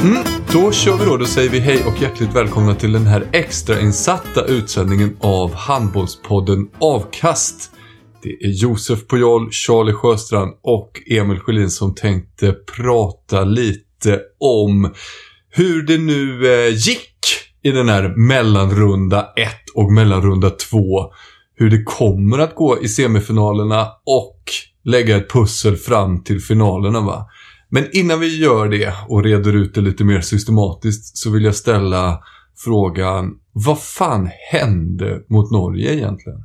Mm, då kör vi då. Då säger vi hej och hjärtligt välkomna till den här extrainsatta utsändningen av Handbollspodden Avkast. Det är Josef Pujol, Charlie Sjöstrand och Emil Sjölin som tänkte prata lite om hur det nu eh, gick i den här mellanrunda 1 och mellanrunda 2. Hur det kommer att gå i semifinalerna och lägga ett pussel fram till finalerna va. Men innan vi gör det och reder ut det lite mer systematiskt så vill jag ställa frågan vad fan hände mot Norge egentligen?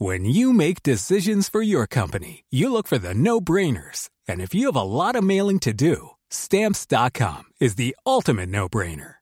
When you make decisions for your company, you look for the no brainers. And if you have a lot of mailing to do, stamps.com is the ultimate no brainer.